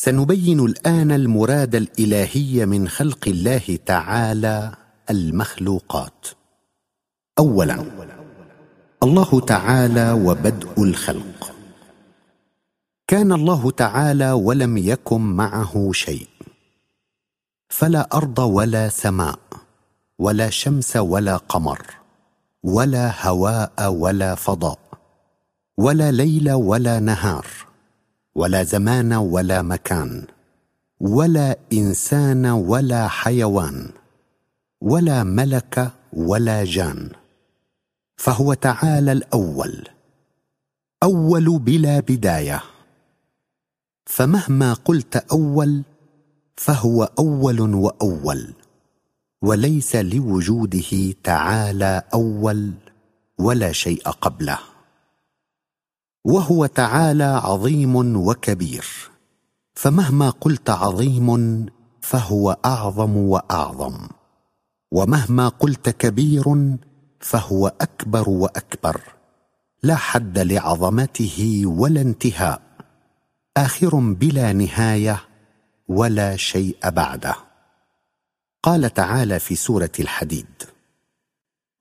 سنبين الآن المراد الإلهي من خلق الله تعالى المخلوقات. اولا الله تعالى وبدء الخلق. كان الله تعالى ولم يكن معه شيء. فلا أرض ولا سماء ولا شمس ولا قمر ولا هواء ولا فضاء ولا ليل ولا نهار ولا زمان ولا مكان ولا إنسان ولا حيوان ولا ملك ولا جان. فهو تعالى الأول أول بلا بداية. فمهما قلت أول فهو أول وأول وليس لوجوده تعالى أول ولا شيء قبله. وهو تعالى عظيم وكبير. فمهما قلت عظيم فهو أعظم وأعظم. ومهما قلت كبير فهو أكبر وأكبر. لا حد لعظمته ولا انتهاء. آخر بلا نهاية ولا شيء بعده. قال تعالى في سورة الحديد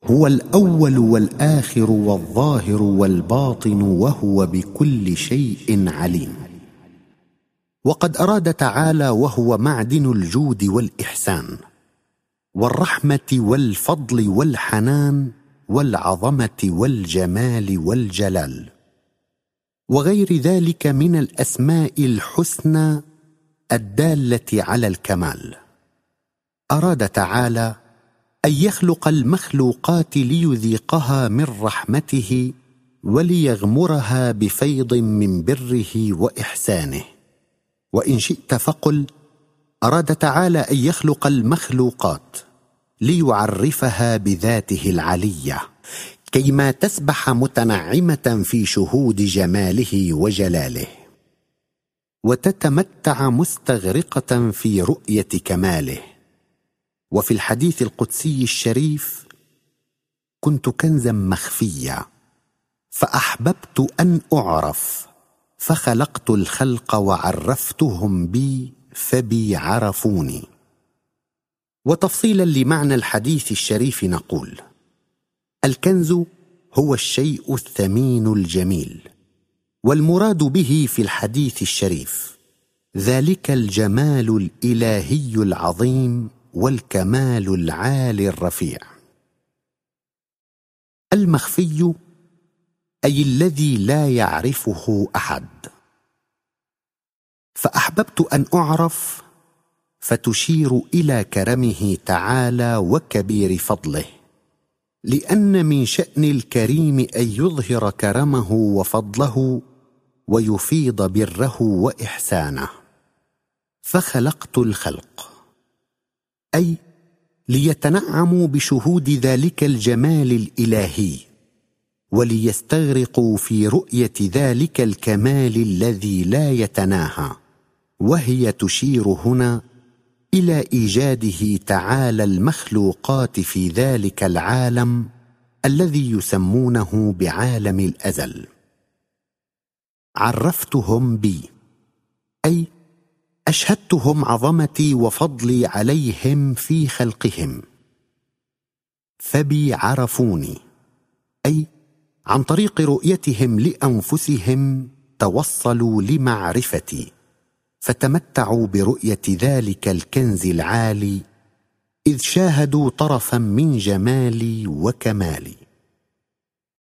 هو الأول والآخر والظاهر والباطن وهو بكل شيء عليم. وقد أراد تعالى وهو معدن الجود والإحسان والرحمة والفضل والحنان والعظمة والجمال والجلال وغير ذلك من الأسماء الحسنى الدالة على الكمال. أراد تعالى أن يخلق المخلوقات ليذيقها من رحمته وليغمرها بفيض من بره وإحسانه. وإن شئت فقل أراد تعالى أن يخلق المخلوقات ليعرفها بذاته العلية كيما تسبح متنعمة في شهود جماله وجلاله. وتتمتع مستغرقة في رؤية كماله. وفي الحديث القدسي الشريف كنت كنزا مخفيا فأحببت أن أعرف فخلقت الخلق وعرفتهم بي فبي عرفوني. وتفصيلا لمعنى الحديث الشريف نقول الكنز هو الشيء الثمين الجميل والمراد به في الحديث الشريف ذلك الجمال الإلهي العظيم والكمال العالي الرفيع. المخفي أي الذي لا يعرفه أحد. فأحببت أن أعرف فتشير إلى كرمه تعالى وكبير فضله. لأن من شأن الكريم أن يظهر كرمه وفضله ويفيض بره وإحسانه. فخلقت الخلق. أي ليتنعموا بشهود ذلك الجمال الإلهي وليستغرقوا في رؤية ذلك الكمال الذي لا يتناهى وهي تشير هنا إلى إيجاده تعالى المخلوقات في ذلك العالم الذي يسمونه بعالم الأزل. عرفتهم بي أي أشهدتهم عظمتي وفضلي عليهم في خلقهم. فبي عرفوني أي عن طريق رؤيتهم لأنفسهم توصلوا لمعرفتي فتمتعوا برؤية ذلك الكنز العالي إذ شاهدوا طرفا من جمالي وكمالي.